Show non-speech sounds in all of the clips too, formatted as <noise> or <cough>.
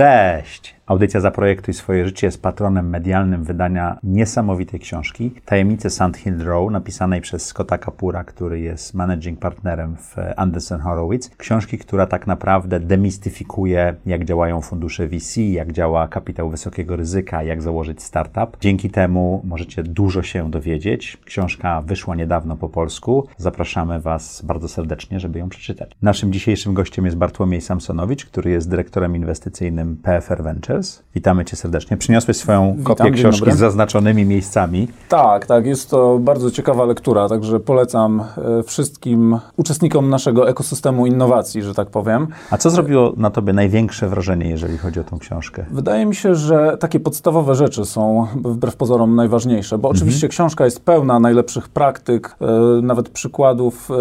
Cześć! Audycja Zaprojektuj swoje życie jest patronem medialnym wydania niesamowitej książki Tajemnice Sand Hill Row, napisanej przez Scotta Kapura, który jest managing partnerem w Anderson Horowitz. Książki, która tak naprawdę demistyfikuje, jak działają fundusze VC, jak działa kapitał wysokiego ryzyka, jak założyć startup. Dzięki temu możecie dużo się dowiedzieć. Książka wyszła niedawno po polsku. Zapraszamy Was bardzo serdecznie, żeby ją przeczytać. Naszym dzisiejszym gościem jest Bartłomiej Samsonowicz, który jest dyrektorem inwestycyjnym PFR Ventures. Witamy Cię serdecznie. Przyniosłeś swoją Witam, kopię książki z zaznaczonymi miejscami. Tak, tak, jest to bardzo ciekawa lektura, także polecam e, wszystkim uczestnikom naszego ekosystemu innowacji, że tak powiem. A co zrobiło na Tobie największe wrażenie, jeżeli chodzi o tą książkę? Wydaje mi się, że takie podstawowe rzeczy są wbrew pozorom najważniejsze, bo oczywiście książka jest pełna najlepszych praktyk, e, nawet przykładów e,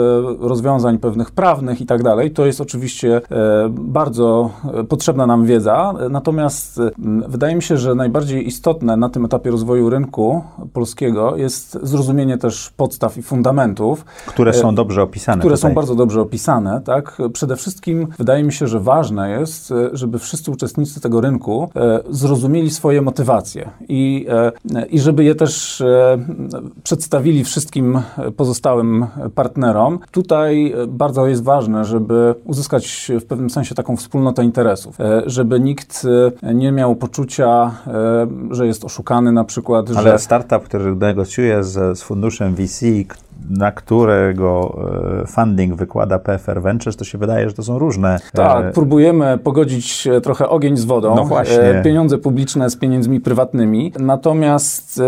rozwiązań pewnych prawnych i tak dalej. To jest oczywiście bardzo potrzebna nam wiedza, e, natomiast e, m, wydaje mi się, że najbardziej istotne na tym etapie rozwoju rynku polskiego jest zrozumienie też podstaw i fundamentów, Które są dobrze opisane które tutaj. są bardzo dobrze opisane, tak? Przede wszystkim wydaje mi się, że ważne jest, e, żeby wszyscy uczestnicy tego rynku e, zrozumieli swoje motywacje i, e, i żeby je też e, przedstawili wszystkim pozostałym partnerom. Tutaj e, bardzo jest ważne, żeby uzyskać w pewnym sensie taką wspólnotę interesów, e, żeby nikt e, nie miał poczucia, e, że jest oszukany na przykład, Ale że startup, który negocjuje z, z funduszem VC, na którego e, funding wykłada PFR Ventures, to się wydaje, że to są różne. Tak, e, próbujemy pogodzić e, trochę ogień z wodą, No właśnie. pieniądze publiczne z pieniędzmi prywatnymi, natomiast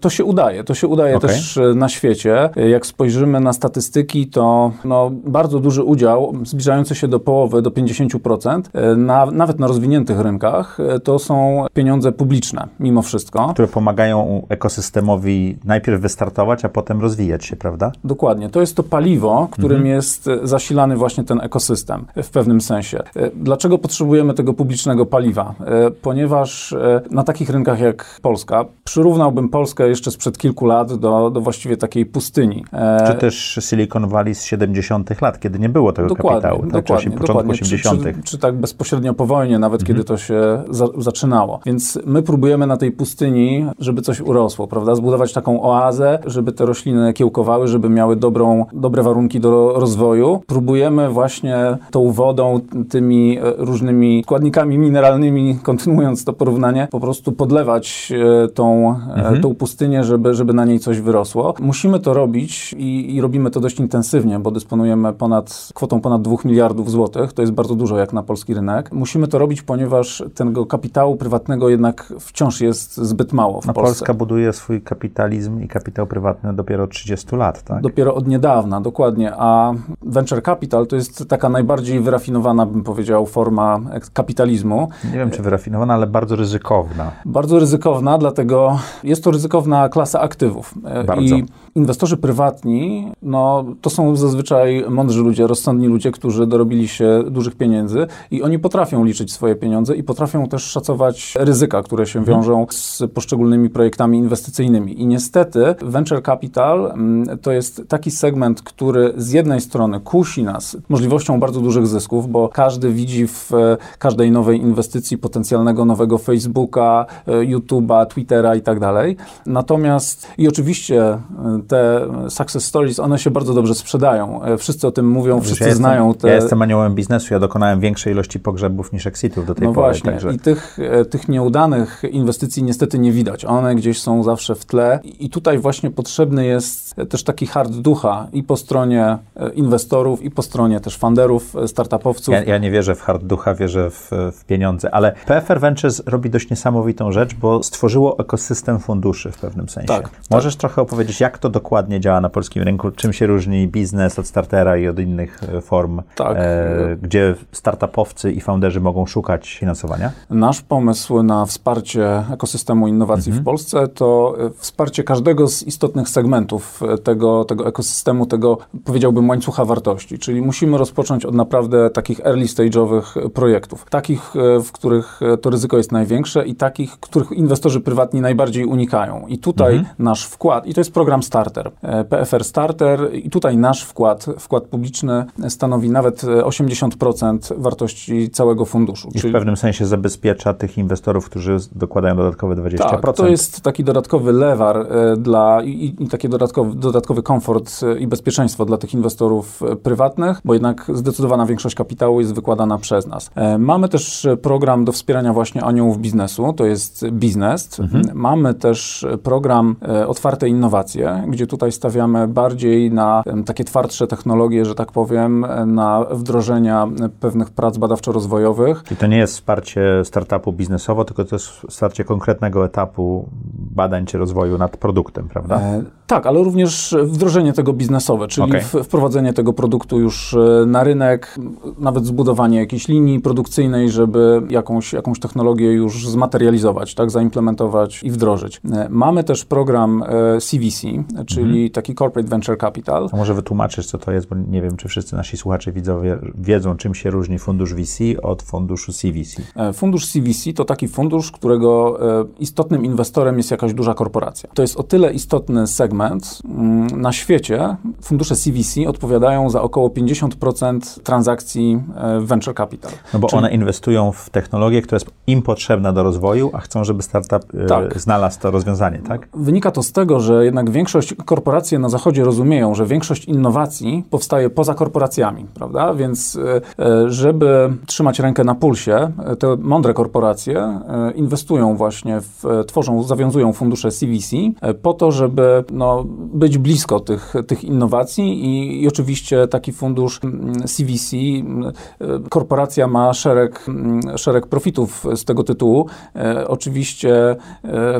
to się udaje, to się udaje Okej. też na świecie. Jak spojrzymy na statystyki, to no, bardzo duży udział, zbliżający się do połowy, do 50%, e, na, nawet na rozwiniętych rynkach, to są pieniądze publiczne, mimo wszystko. które pomagają ekosystemowi najpierw wystartować, a potem rozwijać się, prawda? Dokładnie. To jest to paliwo, którym Mhm. jest e, zasilany właśnie ten ekosystem e, w pewnym sensie. E, Dlaczego potrzebujemy tego publicznego paliwa? Ponieważ na takich rynkach jak Polska, przyrównałbym Polskę jeszcze sprzed kilku lat do, do właściwie takiej pustyni. Czy też Silicon Valley z 70. lat, kiedy nie było tego Dokładnie, kapitału, tak? dokładnie, początku dokładnie. Czy, 80. czy, czy tak bezpośrednio po wojnie, nawet kiedy to się za, zaczynało. Więc my próbujemy na tej pustyni, żeby coś urosło, prawda? Zbudować taką oazę, żeby te rośliny kiełkowały, żeby miały dobrą, dobre warunki do rozwoju. Próbujemy właśnie tą wodą, tymi e, różnymi składnikami mineralnymi, <laughs> kontynuując to porównanie, po prostu podlewać e, tą, e, tą pustynię, żeby, żeby na niej coś wyrosło. Musimy to robić i, i robimy to dość intensywnie, bo dysponujemy ponad, kwotą ponad 2 miliardów złotych. To jest bardzo dużo jak na polski rynek. Musimy to robić, ponieważ tego kapitału prywatnego jednak wciąż jest zbyt mało w No, Polsce. Polska buduje swój kapitalizm i kapitał prywatny dopiero od 30 lat, tak? Dopiero od niedawna, dokładnie. A venture capital to jest taka najbardziej wyrafinowana, bym powiedział, forma kapitalizmu. Nie wiem, czy wyrafinowana, ale bardzo ryzykowna. Bardzo ryzykowna, dlatego jest to ryzykowna klasa aktywów. E, Bardzo. I inwestorzy prywatni, no, to są zazwyczaj mądrzy ludzie, rozsądni ludzie, którzy dorobili się dużych pieniędzy i oni potrafią liczyć swoje pieniądze i potrafią też szacować ryzyka, które się wiążą z poszczególnymi projektami inwestycyjnymi. I niestety venture capital mm, to jest taki segment, który z jednej strony kusi nas możliwością bardzo dużych zysków, bo każdy widzi w e, każdej nowej inwestycji potencjalnego nowego Facebooka, e, YouTube'a, Twittera i tak dalej. Natomiast i oczywiście e, te success stories, one się bardzo dobrze sprzedają. Wszyscy o tym mówią, wszyscy ja jestem, znają te... Ja jestem aniołem biznesu, ja dokonałem większej ilości pogrzebów niż exitów do tej No pory. właśnie, Także... i tych, tych nieudanych inwestycji niestety nie widać. One gdzieś są zawsze w tle i tutaj właśnie potrzebny jest też taki hard ducha i po stronie e, inwestorów, i po stronie też funderów, e, startupowców. Ja, ja nie wierzę w hard ducha, wierzę w, w pieniądze, ale PFR Ventures robi dość niesamowitą rzecz, bo stworzyło ekosystem funduszy w pewnym sensie. Tak, Możesz trochę opowiedzieć, jak to dokładnie działa na polskim rynku, czym się różni biznes od startera i od innych e, form, Tak. e, gdzie startupowcy i founderzy mogą szukać finansowania? Nasz pomysł na wsparcie ekosystemu innowacji w Polsce to e, wsparcie każdego z istotnych segmentów e, tego tego, tego ekosystemu, tego powiedziałbym łańcucha wartości. Czyli musimy rozpocząć od naprawdę takich early stage'owych projektów. Takich, w których to ryzyko jest największe i takich, których inwestorzy prywatni najbardziej unikają. I tutaj mhm. nasz wkład, i to jest program Starter, PFR Starter, i tutaj nasz wkład, wkład publiczny stanowi nawet 80% wartości całego funduszu. I w pewnym sensie zabezpiecza tych inwestorów, którzy dokładają dodatkowe 20%. Tak, to jest taki dodatkowy lewar e, dla, i, i taki dodatkowy, dodatkowy komfort e, i bezpieczeństwo dla tych inwestorów e, prywatnych, bo jednak zdecydowana większość kapitału jest wykładana przez nas. Mamy też program do wspierania właśnie aniołów biznesu, to jest biznes. Mhm. Mamy też program Otwarte Innowacje, gdzie tutaj stawiamy bardziej na takie twardsze technologie, że tak powiem, na wdrożenia pewnych prac badawczo-rozwojowych. I to nie jest wsparcie startupu biznesowo, tylko to jest wsparcie konkretnego etapu badań czy rozwoju nad produktem, prawda? E, tak, ale również wdrożenie tego biznesowe, czyli okay. wprowadzenie tego produktu już e, na rynek, nawet zbudowanie jakiejś linii produkcyjnej, żeby jakąś, jakąś technologię już zmaterializować, tak, zaimplementować i wdrożyć. E, mamy też program CVC, czyli mhm. taki Corporate Venture Capital. A może wytłumaczysz, co to jest, bo nie wiem, czy wszyscy nasi słuchacze, widzowie wiedzą, czym się różni fundusz VC od funduszu CVC. Fundusz CVC to taki fundusz, którego istotnym inwestorem jest jakaś duża korporacja. To jest o tyle istotny segment. Mm, na świecie fundusze CVC odpowiadają za około 50% transakcji e, venture capital. No bo Czyli... one inwestują w technologię, która jest im potrzebna do rozwoju, a chcą, żeby startup e, tak. znalazł to rozwiązanie, tak? Wynika to z tego, że jednak większość korporacje na zachodzie rozumieją, że większość innowacji powstaje poza korporacjami, prawda? Więc e, żeby trzymać rękę na pulsie, te mądre korporacje inwestują właśnie w, tworzą, zawiązują fundusze CVC po to, żeby no, być blisko tych, tych innowacji i, i oczywiście taki fundusz CVC, mm, mm, e, korporacja ma szereg, mm, szereg profitów z tego tytułu. E, oczywiście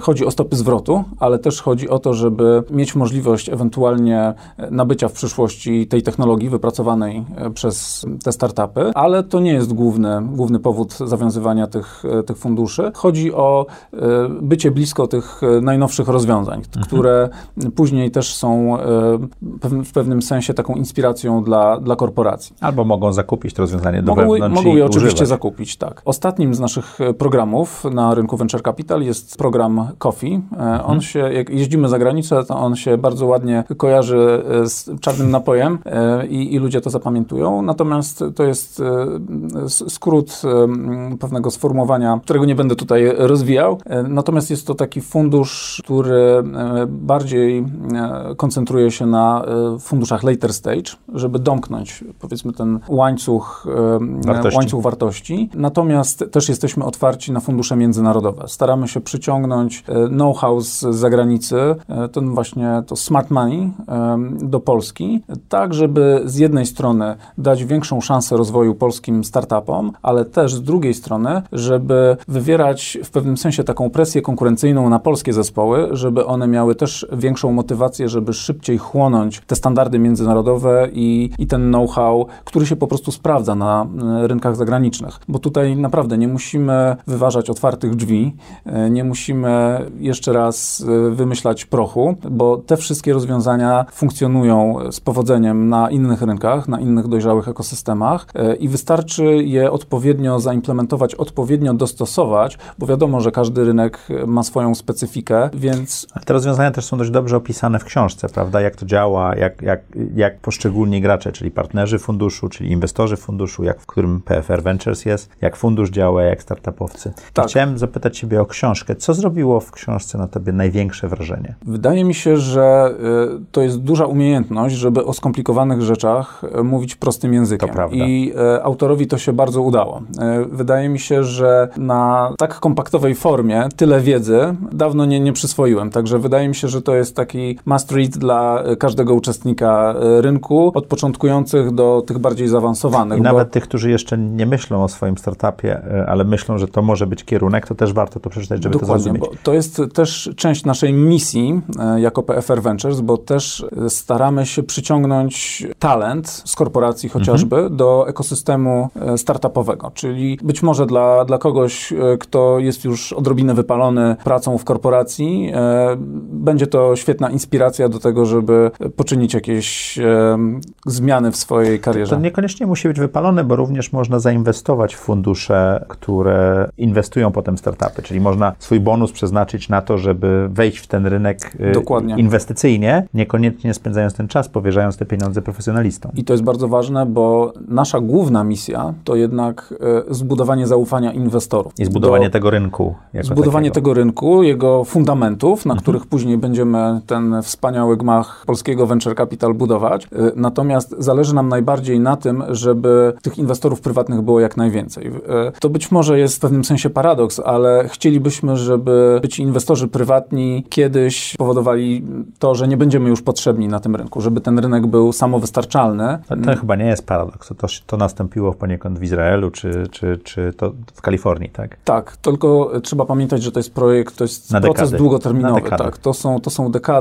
chodzi o stopy zwrotu, ale też chodzi o to, żeby mieć możliwość ewentualnie nabycia w przyszłości tej technologii wypracowanej przez te startupy, ale to nie jest główny, główny powód zawiązywania tych, tych funduszy. Chodzi o bycie blisko tych najnowszych rozwiązań, mhm. które później też są e, w pewnym sensie taką inspiracją dla, dla korporacji. Albo mogą zakupić to rozwiązanie do mogą, Mogą je oczywiście używać. zakupić, tak. Ostatnim z naszych e, programów na rynku Venture Capital jest program Coffee. E, mhm. On się, jak jeździmy za granicę, to on się bardzo ładnie kojarzy z czarnym napojem i, i ludzie to zapamiętują. Natomiast to jest skrót pewnego sformułowania, którego nie będę tutaj rozwijał. Natomiast jest to taki fundusz, który e, bardziej e, koncentruje się na e, funduszach later stage, żeby domknąć powiedzmy ten łańcuch wartości. łańcuch wartości. Natomiast też jesteśmy otwarci na fundusze międzynarodowe. Staramy się przyciągnąć know-how z zagranicy, ten właśnie to smart money do Polski, tak żeby z jednej strony dać większą szansę rozwoju polskim startupom, ale też z drugiej strony, żeby wywierać w pewnym sensie taką presję konkurencyjną na polskie zespoły, żeby one miały też większą motywację, żeby szybciej chłonąć te standardy międzynarodowe i, i ten know-how, który się po prostu sprawdza na e, rynkach zagranicznych. Bo tutaj naprawdę nie musimy wyważać otwartych drzwi, e, nie musimy jeszcze raz e, wymyślać prochu, bo te wszystkie rozwiązania funkcjonują z powodzeniem na innych rynkach, na innych dojrzałych ekosystemach i wystarczy je odpowiednio zaimplementować, odpowiednio dostosować, bo wiadomo, że każdy rynek ma swoją specyfikę, więc... Ale te rozwiązania też są dość dobrze opisane w książce, prawda? Jak to działa, jak, jak, jak poszczególni gracze, czyli partnerzy funduszu, czyli inwestorzy funduszu, jak w którym PFR Ventures jest, jak fundusz działa, jak startupowcy. Tak. Chciałem zapytać Ciebie o książkę. Co zrobiło w książce na Tobie największe wrażenie? Wydaje mi się, że y, to jest duża umiejętność, żeby o skomplikowanych rzeczach y, mówić prostym językiem. To prawda. I y, autorowi to się bardzo udało. Wydaje mi się, że na tak kompaktowej formie tyle wiedzy dawno nie, nie przyswoiłem. Także wydaje mi się, że to jest taki must read dla każdego uczestnika e, rynku, od początkujących do tych bardziej zaawansowanych. I bo... nawet tych, którzy jeszcze nie myślą o swoim startupie, e, ale myślą, że to może być kierunek, to też warto to przeczytać, żeby Dokładnie, to zrozumieć. Bo to jest też część naszej misji e, jako PFR Ventures, bo też staramy się przyciągnąć talent z korporacji chociażby mhm. do ekosystemu startupowego, czyli być może dla, dla kogoś, kto jest już odrobinę wypalony pracą w korporacji, będzie to świetny świetna inspiracja do tego, żeby poczynić jakieś e, zmiany w swojej karierze. To niekoniecznie musi być wypalone, bo również można zainwestować w fundusze, które inwestują potem startupy, czyli można swój bonus przeznaczyć na to, żeby wejść w ten rynek y, Dokładnie. inwestycyjnie, niekoniecznie spędzając ten czas, powierzając te pieniądze profesjonalistom. I to jest bardzo ważne, bo nasza główna misja to jednak e, zbudowanie zaufania inwestorów. I zbudowanie Do- tego rynku. Zbudowanie takiego. tego rynku, jego fundamentów, Mhm. na których później będziemy ten wspaniały gmach polskiego venture capital budować. Y, Natomiast zależy nam najbardziej na tym, żeby tych inwestorów prywatnych było jak najwięcej. Y, To być może jest w pewnym sensie paradoks, ale chcielibyśmy, żeby ci inwestorzy prywatni kiedyś powodowali to, że nie będziemy już potrzebni na tym rynku, żeby ten rynek był samowystarczalny. To, to chyba nie jest paradoks. To, to nastąpiło poniekąd w Izraelu, czy, czy, czy to w Kalifornii, tak? Tak, tylko trzeba pamiętać, że to jest projekt, to jest Na proces dekady. długoterminowy. Tak, to są, to są dekady.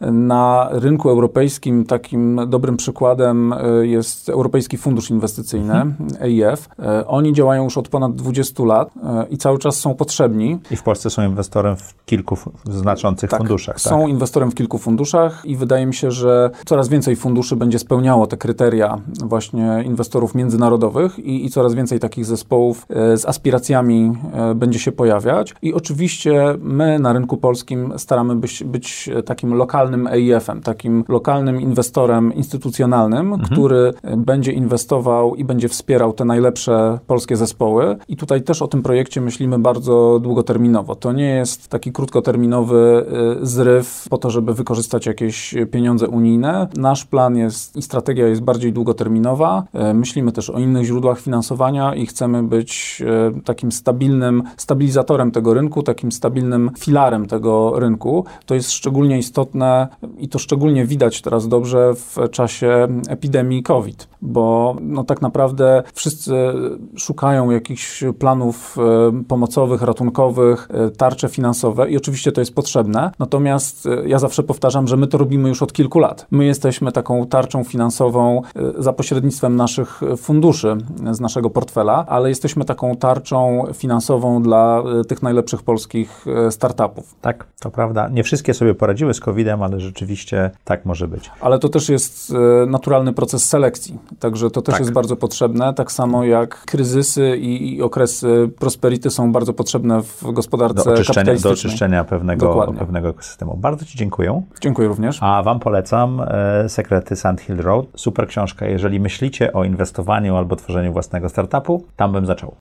Na rynku europejskim takim dobrym przykładem y, jest Europejski Fundusz Inwestycyjny, Mhm. EIF. Y, Oni działają już od ponad 20 lat y, i cały czas są potrzebni. I w Polsce są inwestorem w kilku znaczących Tak, funduszach. Tak? Są inwestorem w kilku funduszach i wydaje mi się, że coraz więcej funduszy będzie spełniało te kryteria właśnie inwestorów międzynarodowych i, i coraz więcej takich zespołów e, z aspiracjami e, będzie się pojawiać. I oczywiście my na rynku polskim staramy być, być takim lokalnym EIF-em, takim lokalnym inwestorem instytucjonalnym, który e, będzie inwestował i będzie wspierał te najlepsze polskie zespoły. I tutaj też o tym projekcie myślimy bardzo długoterminowo. To nie jest taki krótkoterminowy y, zryw po to, żeby wykorzystać jakieś pieniądze unijne. Nasz plan jest i strategia jest bardziej długoterminowa. Y, Myślimy też o innych źródłach finansowania i chcemy być takim stabilnym stabilizatorem tego rynku, takim stabilnym filarem tego rynku. To jest szczególnie istotne i to szczególnie widać teraz dobrze w czasie epidemii COVID, bo no, tak naprawdę wszyscy szukają jakichś planów e, pomocowych, ratunkowych, e, tarcze finansowe i oczywiście to jest potrzebne. Natomiast e, ja zawsze powtarzam, że my to robimy już od kilku lat. My jesteśmy taką tarczą finansową za pośrednictwem naszych funduszy z naszego portfela, ale jesteśmy taką tarczą finansową dla tych najlepszych polskich startupów. Tak, to prawda. Nie wszystkie sobie poradziły z COVID-em, ale rzeczywiście tak może być. Ale to też jest e, naturalny proces selekcji, także to też Tak. jest bardzo potrzebne, tak samo jak kryzysy i, i okresy prosperity są bardzo potrzebne w Do gospodarce oczyszczenia, do kapitalistycznej. oczyszczenia pewnego, Dokładnie. pewnego ekosystemu. Bardzo Ci dziękuję. Dziękuję również. A Wam polecam e, Sekrety Sand Hill Road. Super książka. Jeżeli myślicie o inwestowaniu albo tworzeniu własnego startupu, tam bym zaczął.